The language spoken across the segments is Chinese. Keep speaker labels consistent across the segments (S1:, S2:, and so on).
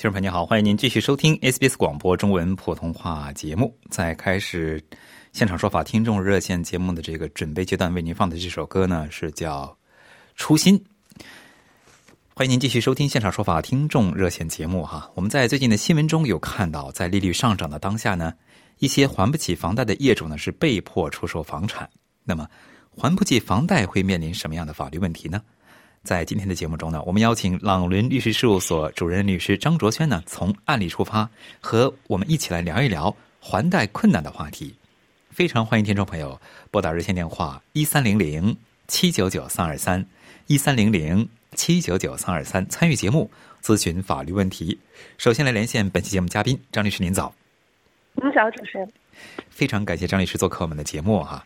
S1: 听众朋友您好，欢迎您继续收听 SBS 广播中文普通话节目。在开始现场说法听众热线节目的这个准备阶段，为您放的这首歌呢是叫《初心》。欢迎您继续收听现场说法听众热线节目哈。我们在最近的新闻中有看到，在利率上涨的当下呢，一些还不起房贷的业主呢是被迫出售房产。那么，还不起房贷会面临什么样的法律问题呢？在今天的节目中呢，我们邀请朗伦律师事务所主任律师张卓轩呢，从案例出发，和我们一起来聊一聊还贷困难的话题。非常欢迎听众朋友拨打热线电话一三零零七九九三二三一三零零七九九三二三参与节目咨询法律问题。首先来连线本期节目嘉宾张律师，您早。
S2: 您早，主持人。
S1: 非常感谢张律师做客我们的节目哈。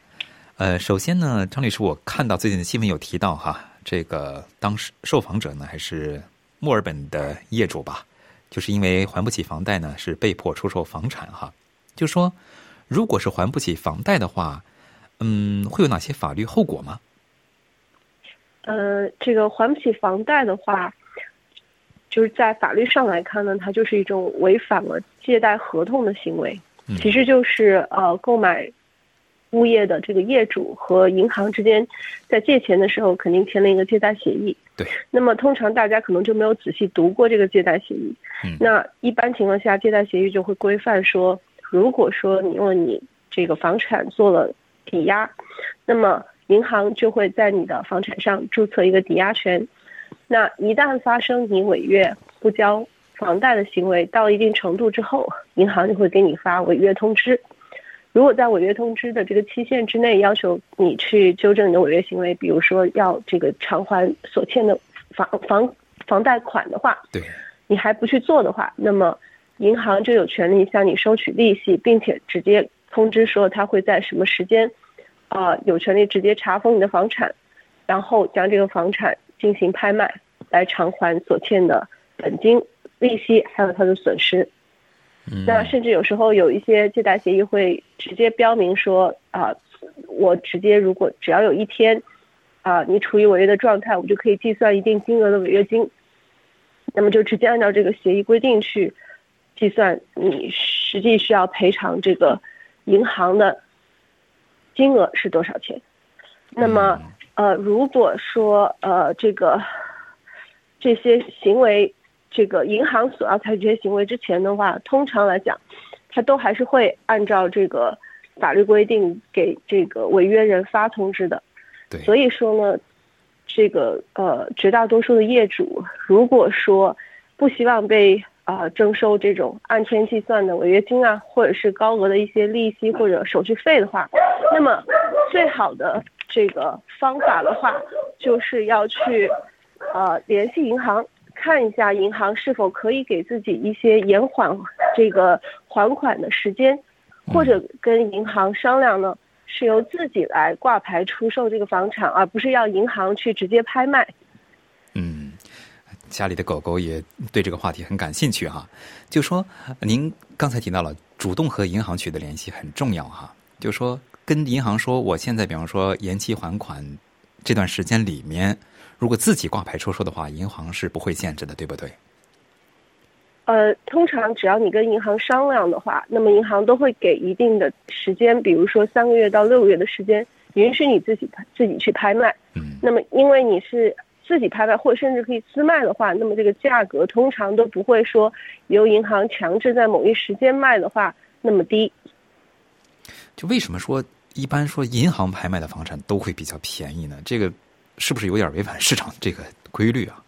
S1: 呃，首先呢，张律师，我看到最近的新闻有提到哈。这个当时受访者呢，还是墨尔本的业主吧，就是因为还不起房贷呢，是被迫出售房产哈。就说，如果是还不起房贷的话，嗯，会有哪些法律后果吗？
S2: 呃，这个还不起房贷的话，就是在法律上来看呢，它就是一种违反了借贷合同的行为，其实就是呃购买。物业的这个业主和银行之间，在借钱的时候肯定签了一个借贷协议。
S1: 对。
S2: 那么通常大家可能就没有仔细读过这个借贷协议。
S1: 嗯。
S2: 那一般情况下，借贷协议就会规范说，如果说你用你这个房产做了抵押，那么银行就会在你的房产上注册一个抵押权。那一旦发生你违约不交房贷的行为到一定程度之后，银行就会给你发违约通知。如果在违约通知的这个期限之内要求你去纠正你的违约行为，比如说要这个偿还所欠的房房房贷款的话，
S1: 对，
S2: 你还不去做的话，那么银行就有权利向你收取利息，并且直接通知说他会在什么时间，啊，有权利直接查封你的房产，然后将这个房产进行拍卖，来偿还所欠的本金、利息还有它的损失。那甚至有时候有一些借贷协议会直接标明说啊，我直接如果只要有一天，啊，你处于违约的状态，我就可以计算一定金额的违约金。那么就直接按照这个协议规定去计算你实际需要赔偿这个银行的金额是多少钱。那么呃，如果说呃这个这些行为。这个银行所要采取这些行为之前的话，通常来讲，他都还是会按照这个法律规定给这个违约人发通知的。
S1: 对，
S2: 所以说呢，这个呃绝大多数的业主，如果说不希望被啊征收这种按天计算的违约金啊，或者是高额的一些利息或者手续费的话，那么最好的这个方法的话，就是要去呃联系银行。看一下银行是否可以给自己一些延缓这个还款的时间，或者跟银行商量呢，是由自己来挂牌出售这个房产，而不是要银行去直接拍卖。
S1: 嗯，家里的狗狗也对这个话题很感兴趣哈。就说您刚才提到了主动和银行取得联系很重要哈。就说跟银行说，我现在比方说延期还款这段时间里面。如果自己挂牌出售的话，银行是不会限制的，对不对？
S2: 呃，通常只要你跟银行商量的话，那么银行都会给一定的时间，比如说三个月到六个月的时间，允许你自己自己去拍卖。
S1: 嗯。
S2: 那么，因为你是自己拍卖，或甚至可以私卖的话，那么这个价格通常都不会说由银行强制在某一时间卖的话那么低。
S1: 就为什么说一般说银行拍卖的房产都会比较便宜呢？这个。是不是有点违反市场这个规律啊？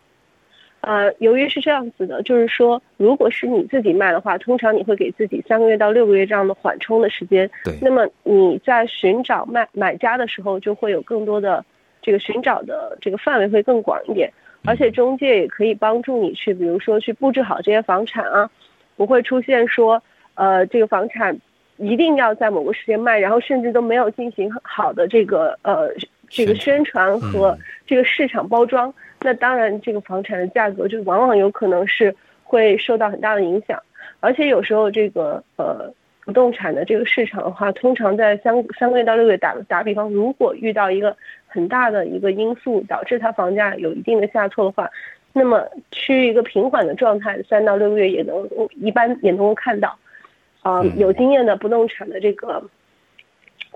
S2: 呃，由于是这样子的，就是说，如果是你自己卖的话，通常你会给自己三个月到六个月这样的缓冲的时间。
S1: 对。
S2: 那么你在寻找卖买家的时候，就会有更多的这个寻找的这个范围会更广一点，而且中介也可以帮助你去，比如说去布置好这些房产啊，不会出现说，呃，这个房产一定要在某个时间卖，然后甚至都没有进行好的这个呃这个宣传和这个市场包装。那当然，这个房产的价格就往往有可能是会受到很大的影响，而且有时候这个呃不动产的这个市场的话，通常在三三个月到六个月，打打比方，如果遇到一个很大的一个因素导致它房价有一定的下挫的话，那么趋于一个平缓的状态，三到六个月也能一般也能够看到，啊，有经验的不动产的这个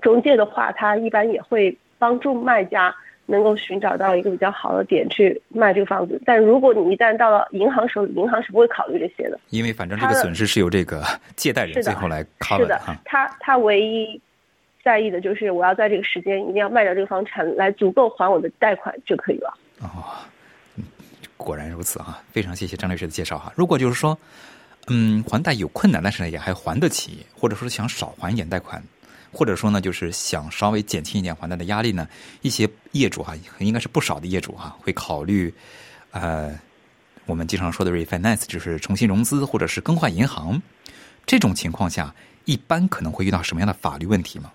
S2: 中介的话，他一般也会帮助卖家。能够寻找到一个比较好的点去卖这个房子，但如果你一旦到了银行手里，银行是不会考虑这些的，
S1: 因为反正这个损失是由这个借贷人最后来 cover
S2: 的。他他唯一在意的就是我要在这个时间一定要卖掉这个房产来足够还我的贷款就可以了。哦，
S1: 果然如此啊！非常谢谢张律师的介绍哈。如果就是说，嗯，还贷有困难，但是呢也还还得起，或者说想少还一点贷款。或者说呢，就是想稍微减轻一点还贷的压力呢，一些业主哈，应该是不少的业主哈，会考虑，呃，我们经常说的 refinance，就是重新融资或者是更换银行。这种情况下，一般可能会遇到什么样的法律问题吗？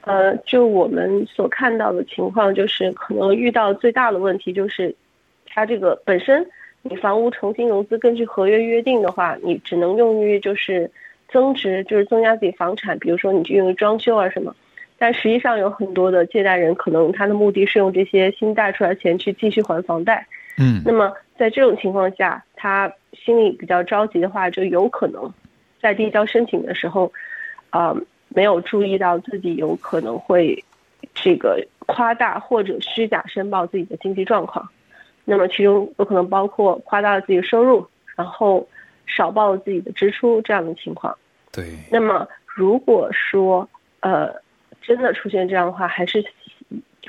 S2: 呃，就我们所看到的情况，就是可能遇到最大的问题就是，它这个本身你房屋重新融资，根据合约约定的话，你只能用于就是。增值就是增加自己房产，比如说你去用于装修啊什么，但实际上有很多的借贷人可能他的目的是用这些新贷出来的钱去继续还房贷。
S1: 嗯，
S2: 那么在这种情况下，他心里比较着急的话，就有可能在递交申请的时候，啊，没有注意到自己有可能会这个夸大或者虚假申报自己的经济状况。那么其中有可能包括夸大了自己的收入，然后少报了自己的支出这样的情况。
S1: 对，
S2: 那么如果说呃真的出现这样的话，还是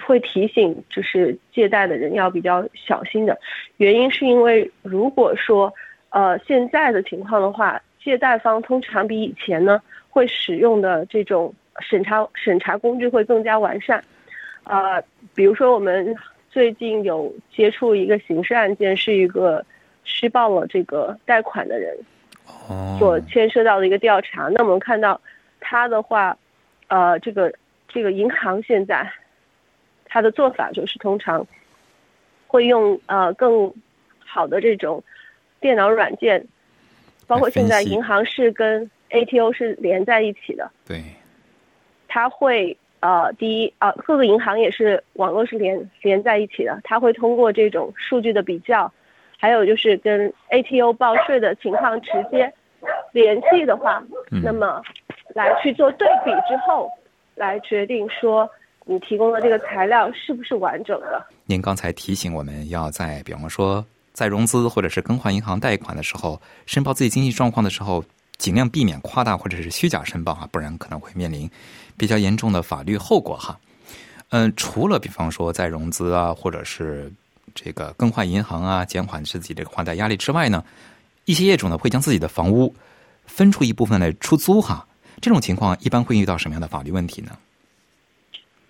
S2: 会提醒就是借贷的人要比较小心的。原因是因为如果说呃现在的情况的话，借贷方通常比以前呢会使用的这种审查审查工具会更加完善。呃，比如说我们最近有接触一个刑事案件，是一个虚报了这个贷款的人。所牵涉到的一个调查，那我们看到，他的话，呃，这个这个银行现在，他的做法就是通常，会用呃更好的这种电脑软件，包括现在银行是跟 ATO 是连在一起的。
S1: 对。
S2: 他会呃第一啊各个银行也是网络是连连在一起的，它会通过这种数据的比较。还有就是跟 ATO 报税的情况直接联系的话，那么来去做对比之后，来决定说你提供的这个材料是不是完整的。
S1: 您刚才提醒我们要在，比方说在融资或者是更换银行贷款的时候，申报自己经济状况的时候，尽量避免夸大或者是虚假申报啊，不然可能会面临比较严重的法律后果哈。嗯，除了比方说在融资啊，或者是。这个更换银行啊，减缓自己这个还贷压力之外呢，一些业主呢会将自己的房屋分出一部分来出租哈。这种情况一般会遇到什么样的法律问题呢？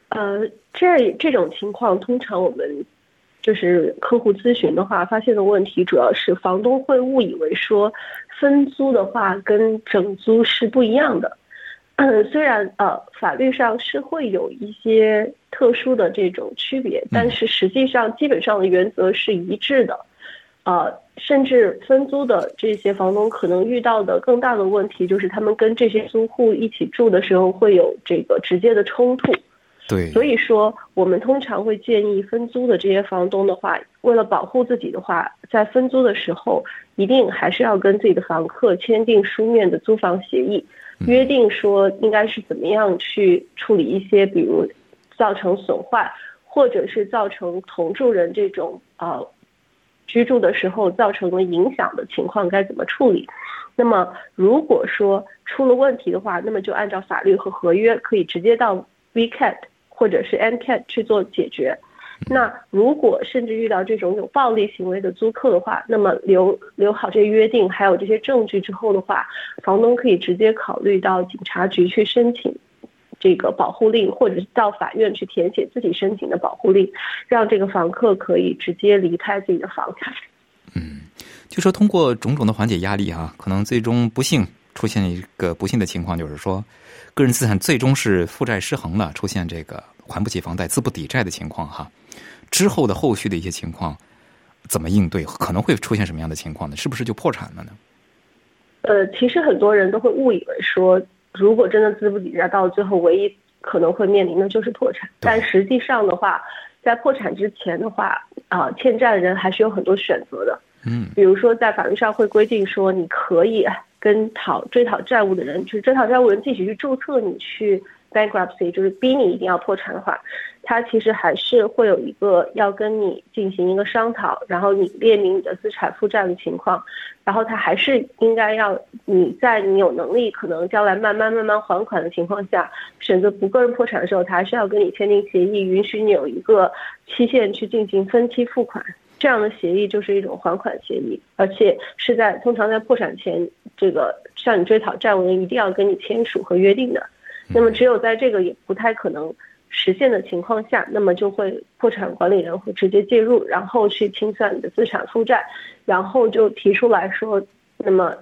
S2: 呃，这这种情况通常我们就是客户咨询的话，发现的问题主要是房东会误以为说分租的话跟整租是不一样的。嗯，虽然呃法律上是会有一些特殊的这种区别，但是实际上基本上的原则是一致的，呃，甚至分租的这些房东可能遇到的更大的问题就是他们跟这些租户一起住的时候会有这个直接的冲突。
S1: 对，
S2: 所以说我们通常会建议分租的这些房东的话，为了保护自己的话，在分租的时候一定还是要跟自己的房客签订书面的租房协议。约定说应该是怎么样去处理一些，比如造成损坏，或者是造成同住人这种呃居住的时候造成了影响的情况该怎么处理。那么如果说出了问题的话，那么就按照法律和合约可以直接到 VCAT 或者是 NCAT 去做解决。那如果甚至遇到这种有暴力行为的租客的话，那么留留好这些约定，还有这些证据之后的话，房东可以直接考虑到警察局去申请这个保护令，或者是到法院去填写自己申请的保护令，让这个房客可以直接离开自己的房产。
S1: 嗯，就说通过种种的缓解压力哈，可能最终不幸出现一个不幸的情况，就是说个人资产最终是负债失衡了，出现这个还不起房贷、资不抵债的情况哈。之后的后续的一些情况怎么应对？可能会出现什么样的情况呢？是不是就破产了呢？
S2: 呃，其实很多人都会误以为说，如果真的资不抵债，到最后唯一可能会面临的就是破产。但实际上的话，在破产之前的话，啊，欠债的人还是有很多选择的。
S1: 嗯，
S2: 比如说在法律上会规定说，你可以跟讨追讨债务的人，就是追讨债务人自己去注册你去 bankruptcy，就是逼你一定要破产的话。他其实还是会有一个要跟你进行一个商讨，然后你列明你的资产负债的情况，然后他还是应该要你在你有能力，可能将来慢慢慢慢还款的情况下，选择不个人破产的时候，他还是要跟你签订协议，允许你有一个期限去进行分期付款。这样的协议就是一种还款协议，而且是在通常在破产前，这个向你追讨债务人一定要跟你签署和约定的。那么只有在这个也不太可能。实现的情况下，那么就会破产管理人会直接介入，然后去清算你的资产负债，然后就提出来说，那么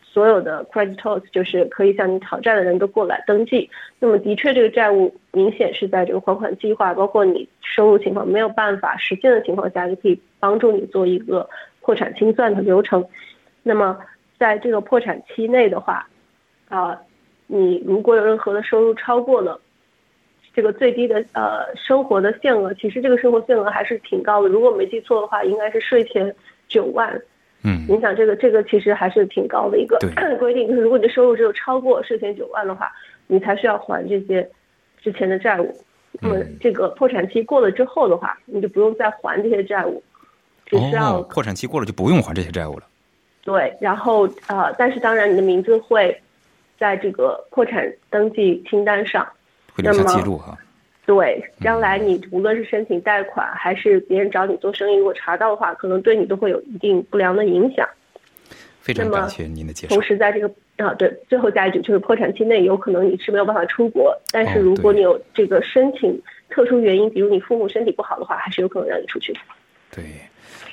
S2: 所有的 creditors 就是可以向你讨债的人都过来登记。那么的确，这个债务明显是在这个还款计划，包括你收入情况没有办法实现的情况下，就可以帮助你做一个破产清算的流程。那么在这个破产期内的话，啊，你如果有任何的收入超过了。这个最低的呃生活的限额，其实这个生活限额还是挺高的。如果没记错的话，应该是税前九万。
S1: 嗯，
S2: 你想这个这个其实还是挺高的一个 规定，就是如果你的收入只有超过税前九万的话，你才需要还这些之前的债务。那么这个破产期过了之后的话，你就不用再还这些债务，只需要
S1: 破产期过了就不用还这些债务了。
S2: 对，然后呃，但是当然你的名字会在这个破产登记清单上。
S1: 会留下记录哈，
S2: 对，将来你无论是申请贷款，还是别人找你做生意，如果查到的话，可能对你都会有一定不良的影响。
S1: 非常感谢您的介绍。
S2: 同时，在这个啊，对，最后加一句，就是破产期内有可能你是没有办法出国，但是如果你有这个申请特殊原因，比如你父母身体不好的话，还是有可能让你出去。
S1: 对。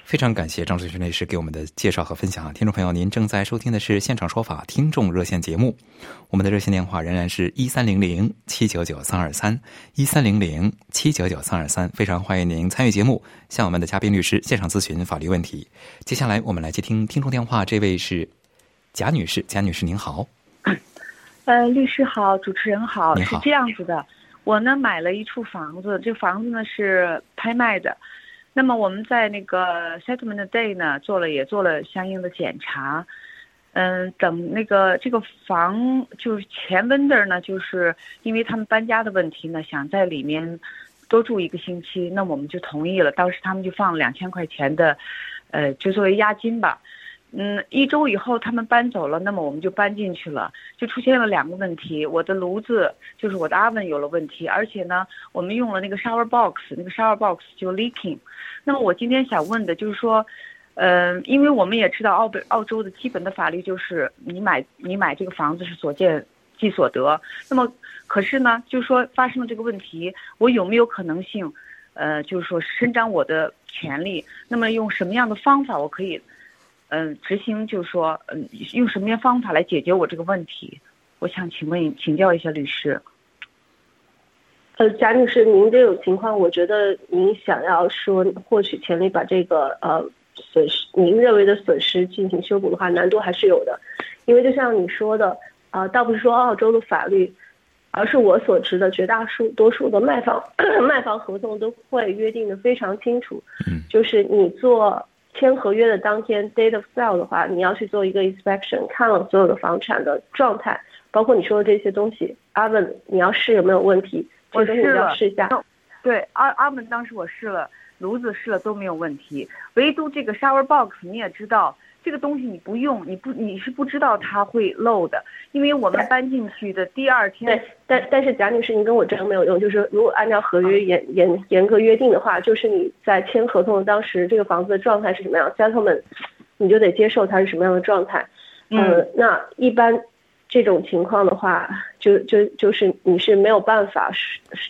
S1: 非常感谢张志军律师给我们的介绍和分享。听众朋友，您正在收听的是《现场说法》听众热线节目，我们的热线电话仍然是一三零零七九九三二三一三零零七九九三二三。非常欢迎您参与节目，向我们的嘉宾律师现场咨询法律问题。接下来我们来接听听众电话，这位是贾女士，贾女士您好。
S3: 呃，律师好，主持人好，
S1: 是
S3: 这样子的，我呢买了一处房子，这房子呢是拍卖的。那么我们在那个 settlement day 呢，做了也做了相应的检查，嗯，等那个这个房就是前 vendor 呢，就是因为他们搬家的问题呢，想在里面多住一个星期，那我们就同意了。当时他们就放了两千块钱的，呃，就作为押金吧。嗯，一周以后他们搬走了，那么我们就搬进去了，就出现了两个问题。我的炉子就是我的 oven 有了问题，而且呢，我们用了那个 shower box，那个 shower box 就 leaking。那么我今天想问的就是说，呃，因为我们也知道澳北澳洲的基本的法律就是你买你买这个房子是所见即所得。那么可是呢，就是说发生了这个问题，我有没有可能性，呃，就是说伸张我的权利？那么用什么样的方法我可以？嗯，执行就是说，嗯，用什么样方法来解决我这个问题？我想请问请教一下律师。
S2: 呃，贾女士，您这种情况，我觉得您想要说获取权利，把这个呃损失，您认为的损失进行修补的话，难度还是有的。因为就像你说的，啊，倒不是说澳洲的法律，而是我所知的绝大数多数的卖房 卖房合同都会约定的非常清楚，
S1: 嗯，
S2: 就是你做。签合约的当天，date of sale 的话，你要去做一个 inspection，看了所有的房产的状态，包括你说的这些东西。阿文，你要试有没有问题？
S3: 我试了，
S2: 试一下。
S3: 对，阿阿文当时我试了，炉子试了都没有问题，唯独这个 shower box，你也知道，这个东西你不用，你不你是不知道它会漏的，因为我们搬进去的第二天。
S2: 对，但但是贾女士，您跟我争没有用，就是如果按照合约严严严格约定的话，就是你在签合同的当时，这个房子的状态是什么样，settlement，你就得接受它是什么样的状态。
S3: 嗯，
S2: 那一般这种情况的话，就就就是你是没有办法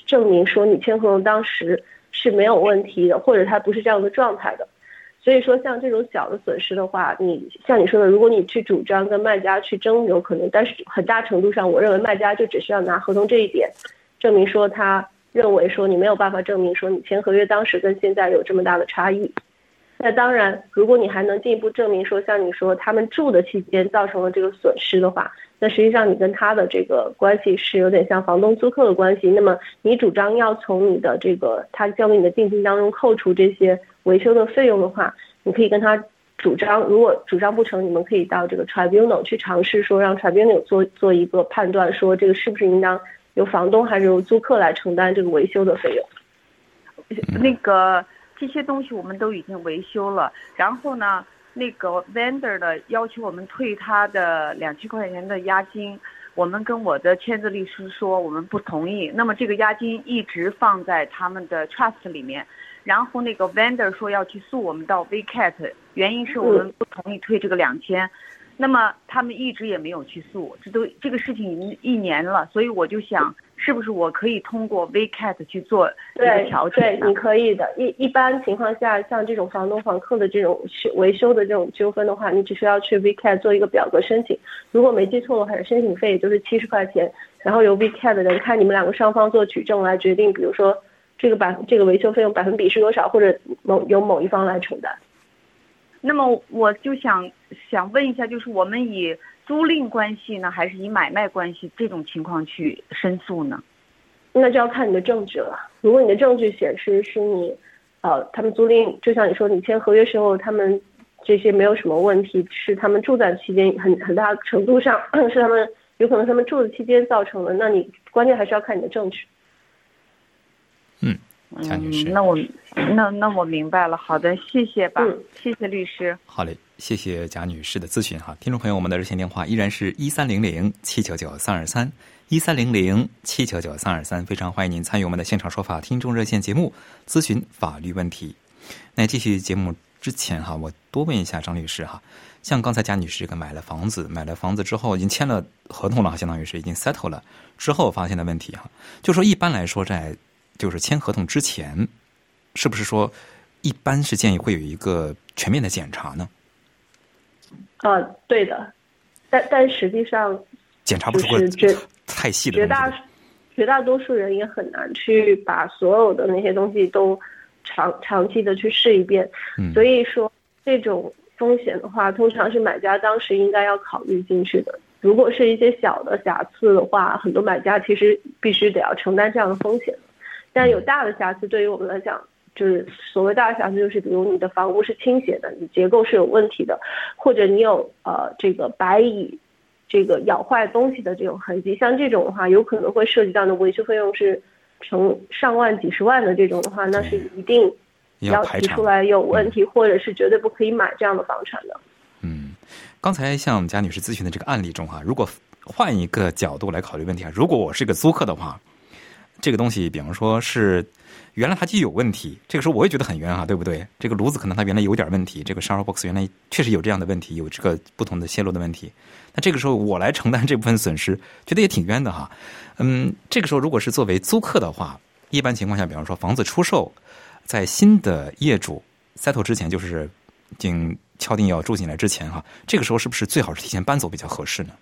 S2: 证明说你签合同当时是没有问题的，或者它不是这样的状态的。所以说，像这种小的损失的话，你像你说的，如果你去主张跟卖家去争，有可能，但是很大程度上，我认为卖家就只需要拿合同这一点，证明说他认为说你没有办法证明说你签合约当时跟现在有这么大的差异。那当然，如果你还能进一步证明说，像你说他们住的期间造成了这个损失的话，那实际上你跟他的这个关系是有点像房东租客的关系。那么你主张要从你的这个他交给你的定金当中扣除这些。维修的费用的话，你可以跟他主张，如果主张不成，你们可以到这个 tribunal 去尝试说让 tribunal 做做一个判断，说这个是不是应当由房东还是由租客来承担这个维修的费用。
S3: 那个这些东西我们都已经维修了，然后呢，那个 vendor 的要求我们退他的两千块钱的押金，我们跟我的签字律师说我们不同意，那么这个押金一直放在他们的 trust 里面。然后那个 vendor 说要去诉我们到 VCAT，原因是我们不同意退这个两千，那么他们一直也没有去诉，这都这个事情已经一年了，所以我就想，是不是我可以通过 VCAT 去做这个调整？
S2: 对，你可以的。一一般情况下，像这种房东房客的这种修维修的这种纠纷的话，你只需要去 VCAT 做一个表格申请。如果没记错的话，申请费也就是七十块钱，然后由 VCAT 的人看你们两个双方做举证来决定，比如说。这个百这个维修费用百分比是多少，或者某由某一方来承担？
S3: 那么我就想想问一下，就是我们以租赁关系呢，还是以买卖关系这种情况去申诉呢？
S2: 那就要看你的证据了。如果你的证据显示是你，呃，他们租赁，就像你说，你签合约时候他们这些没有什么问题，是他们住在期间很很大程度上 是他们有可能他们住的期间造成的，那你关键还是要看你的证据。
S1: 嗯，贾女士，
S3: 那我那那我明白了。好的，谢谢吧，谢谢律师。
S1: 好嘞，谢谢贾女士的咨询哈。听众朋友，我们的热线电话依然是一三零零七九九三二三一三零零七九九三二三，非常欢迎您参与我们的现场说法听众热线节目，咨询法律问题。那继续节目之前哈，我多问一下张律师哈，像刚才贾女士这个买了房子，买了房子之后已经签了合同了，相当于是已经 settle 了之后发现的问题哈，就说一般来说在。就是签合同之前，是不是说一般是建议会有一个全面的检查呢？
S2: 啊，对的，但但实际上
S1: 检查不出个
S2: 绝
S1: 太细的
S2: 绝大绝大多数人也很难去把所有的那些东西都长长期的去试一遍。所以说这种风险的话，通常是买家当时应该要考虑进去的。如果是一些小的瑕疵的话，很多买家其实必须得要承担这样的风险。但有大的瑕疵，对于我们来讲，就是所谓大的瑕疵，就是比如你的房屋是倾斜的，你结构是有问题的，或者你有呃这个白蚁这个咬坏东西的这种痕迹，像这种的话，有可能会涉及到的维修费用是成上万、几十万的这种的话，那是一定要提出来有问题，或者是绝对不可以买这样的房产的。
S1: 嗯，刚才像贾女士咨询的这个案例中哈，如果换一个角度来考虑问题啊，如果我是一个租客的话。这个东西，比方说是原来它就有问题，这个时候我也觉得很冤啊，对不对？这个炉子可能它原来有点问题，这个 shower box 原来确实有这样的问题，有这个不同的泄露的问题。那这个时候我来承担这部分损失，觉得也挺冤的哈。嗯，这个时候如果是作为租客的话，一般情况下，比方说房子出售，在新的业主 settle 之前，就是已经敲定要住进来之前哈，这个时候是不是最好是提前搬走比较合适呢？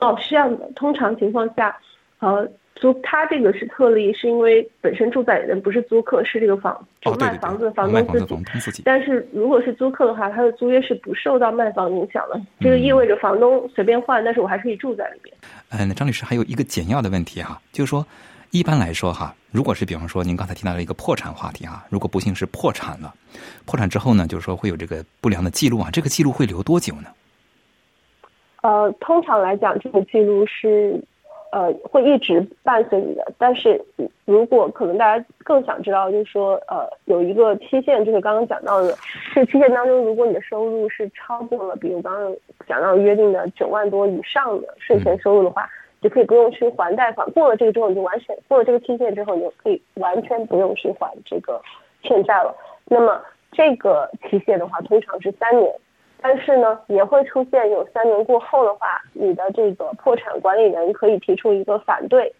S2: 哦，是这样的，通常情况下，呃。租他这个是特例，是因为本身住在里面不是租客，是这个房就卖房子的房东
S1: 自己。
S2: 但是如果是租客的话，他的租约是不受到卖房影响的。这个意味着房东随便换，但是我还可以住在里边。
S1: 呃，那张律师还有一个简要的问题哈，就是说一般来说哈，如果是比方说您刚才提到了一个破产话题哈，如果不幸是破产了，破产之后呢，就是说会有这个不良的记录啊，这个记录会留多久呢？
S2: 呃，通常来讲，这个记录是。呃会一直伴随你的。但是如果可能，大家更想知道，就是说呃有一个期限，就是刚刚讲到的，这期限当中，如果你的收入是超过了，比如刚刚讲到约定的九万多以上的税前收入的话，就可以不用去还贷款。过了这个之后，你就完全过了这个期限之后，你就可以完全不用去还这个欠债了。那么这个期限的话，通常是三年。但是呢，也会出现有三年过后的话，你的这个破产管理人可以提出一个反对，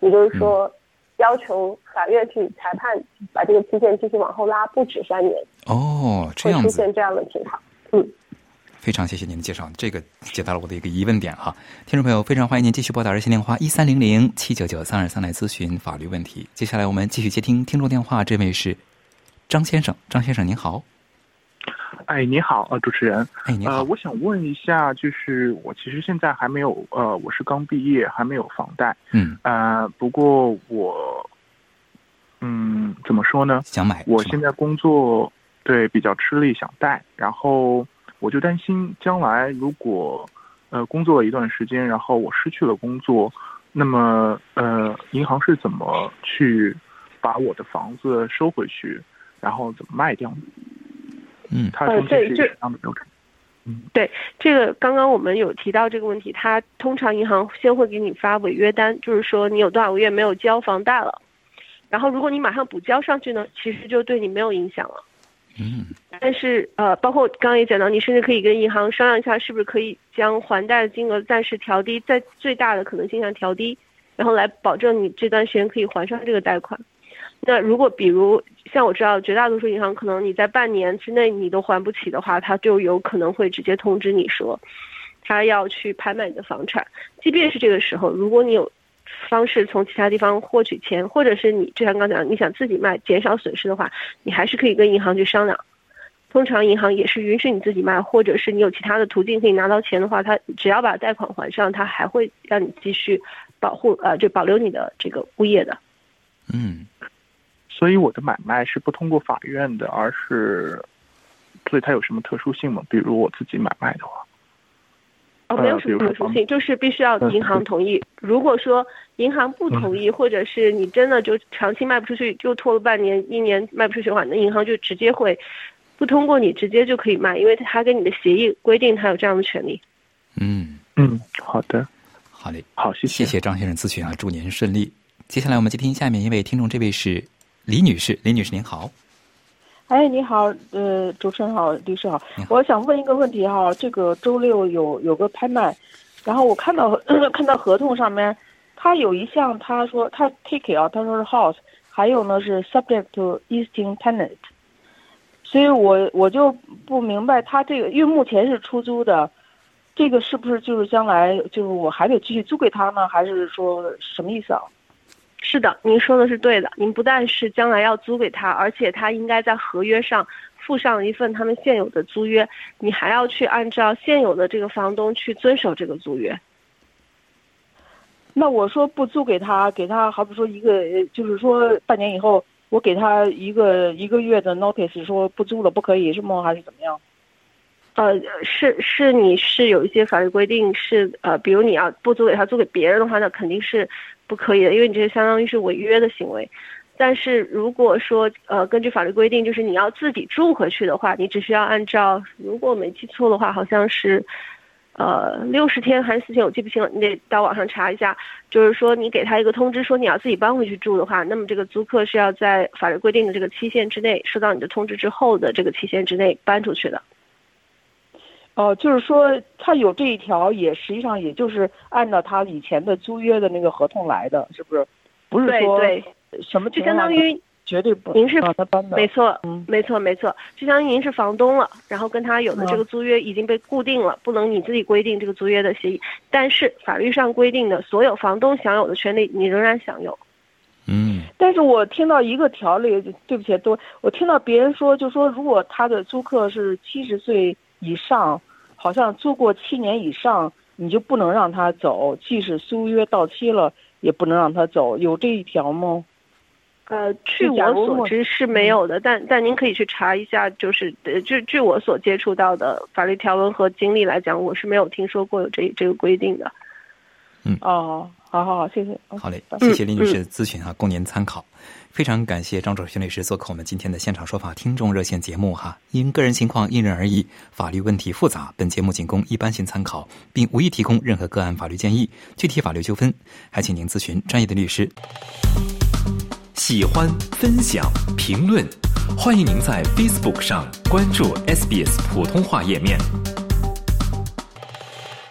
S2: 也就是说，要求法院去裁判把这个期限继续往后拉，不止三年。
S1: 哦，这样
S2: 子。会出现这样的情况。嗯，
S1: 非常谢谢您的介绍，这个解答了我的一个疑问点哈。听众朋友，非常欢迎您继续拨打热线电话一三零零七九九三二三来咨询法律问题。接下来我们继续接听听众电话，这位是张先生，张先生您好。
S4: 哎，你好，呃，主持人，
S1: 哎，你好，
S4: 呃，我想问一下，就是我其实现在还没有，呃，我是刚毕业，还没有房贷，
S1: 嗯，
S4: 呃，不过我，嗯，怎么说呢？
S1: 想买，
S4: 我现在工作对比较吃力，想贷，然后我就担心将来如果，呃，工作了一段时间，然后我失去了工作，那么，呃，银行是怎么去把我的房子收回去，然后怎么卖掉呢？
S1: 嗯，
S4: 它中间是什么样的流程？
S2: 嗯，对，这个刚刚我们有提到这个问题，它通常银行先会给你发违约单，就是说你有多少个月没有交房贷了，然后如果你马上补交上去呢，其实就对你没有影响了。
S1: 嗯，
S2: 但是呃，包括刚刚也讲到，你甚至可以跟银行商量一下，是不是可以将还贷的金额暂时调低，在最大的可能性下调低，然后来保证你这段时间可以还上这个贷款。那如果比如像我知道绝大多数银行可能你在半年之内你都还不起的话，他就有可能会直接通知你说，他要去拍卖你的房产。即便是这个时候，如果你有方式从其他地方获取钱，或者是你就像刚讲你想自己卖减少损失的话，你还是可以跟银行去商量。通常银行也是允许你自己卖，或者是你有其他的途径可以拿到钱的话，他只要把贷款还上，他还会让你继续保护呃就保留你的这个物业的。
S1: 嗯。
S4: 所以我的买卖是不通过法院的，而是，所以它有什么特殊性吗？比如我自己买卖的话，
S2: 哦，没有什么特殊性，就是必须要银行同意。如果说银行不同意，或者是你真的就长期卖不出去，就拖了半年、一年卖不出去的话，那银行就直接会不通过你，直接就可以卖，因为他跟你的协议规定他有这样的权利。
S1: 嗯
S4: 嗯，好的，
S1: 好嘞，
S4: 好，谢
S1: 谢谢谢张先生咨询啊，祝您顺利。接下来我们接听下面一位听众，这位是。李女士，李女士您好。
S5: 哎，你好，呃，主持人好，律师好。我想问一个问题哈，这个周六有有个拍卖，然后我看到 看到合同上面，他有一项他说他 take 啊，他说是 house，还有呢是 subject to existing tenant，所以我我就不明白他这个，因为目前是出租的，这个是不是就是将来就是我还得继续租给他呢，还是说什么意思啊？
S2: 是的，您说的是对的。您不但是将来要租给他，而且他应该在合约上附上一份他们现有的租约，你还要去按照现有的这个房东去遵守这个租约。
S5: 那我说不租给他，给他好比说一个，就是说半年以后，我给他一个一个月的 notice，说不租了，不可以是吗？还是怎么样？
S2: 呃，是是，你是有一些法律规定是呃，比如你要不租给他，租给别人的话，那肯定是。不可以的，因为你这相当于是违约的行为。但是如果说呃，根据法律规定，就是你要自己住回去的话，你只需要按照，如果我没记错的话，好像是呃六十天还是四天，我记不清了，你得到网上查一下。就是说你给他一个通知，说你要自己搬回去住的话，那么这个租客是要在法律规定的这个期限之内，收到你的通知之后的这个期限之内搬出去的。
S5: 哦，就是说他有这一条，也实际上也就是按照他以前的租约的那个合同来的，是不是？不是说
S2: 对
S5: 什么
S2: 就相当于
S5: 绝对不
S2: 您是
S5: 他搬的，
S2: 没错，
S5: 嗯，
S2: 没错没错，就相当于您是房东了，然后跟他有的这个租约已经被固定了，不能你自己规定这个租约的协议，但是法律上规定的所有房东享有的权利，你仍然享有。
S1: 嗯，
S5: 但是我听到一个条例，对不起，都我听到别人说，就说如果他的租客是七十岁以上。好像租过七年以上，你就不能让他走，即使租约到期了，也不能让他走，有这一条吗？
S2: 呃，据我所知是没有的，但但您可以去查一下，就是呃，据据我所接触到的法律条文和经历来讲，我是没有听说过有这这个规定的。
S1: 嗯
S5: 哦，好好好，谢谢。
S1: 好嘞，谢谢林女士的咨询哈，供您参考。非常感谢张卓轩律师做客我们今天的现场说法听众热线节目哈。因个人情况因人而异，法律问题复杂，本节目仅供一般性参考，并无意提供任何个案法律建议。具体法律纠纷，还请您咨询专业的律师。
S6: 喜欢、分享、评论，欢迎您在 Facebook 上关注 SBS 普通话页面。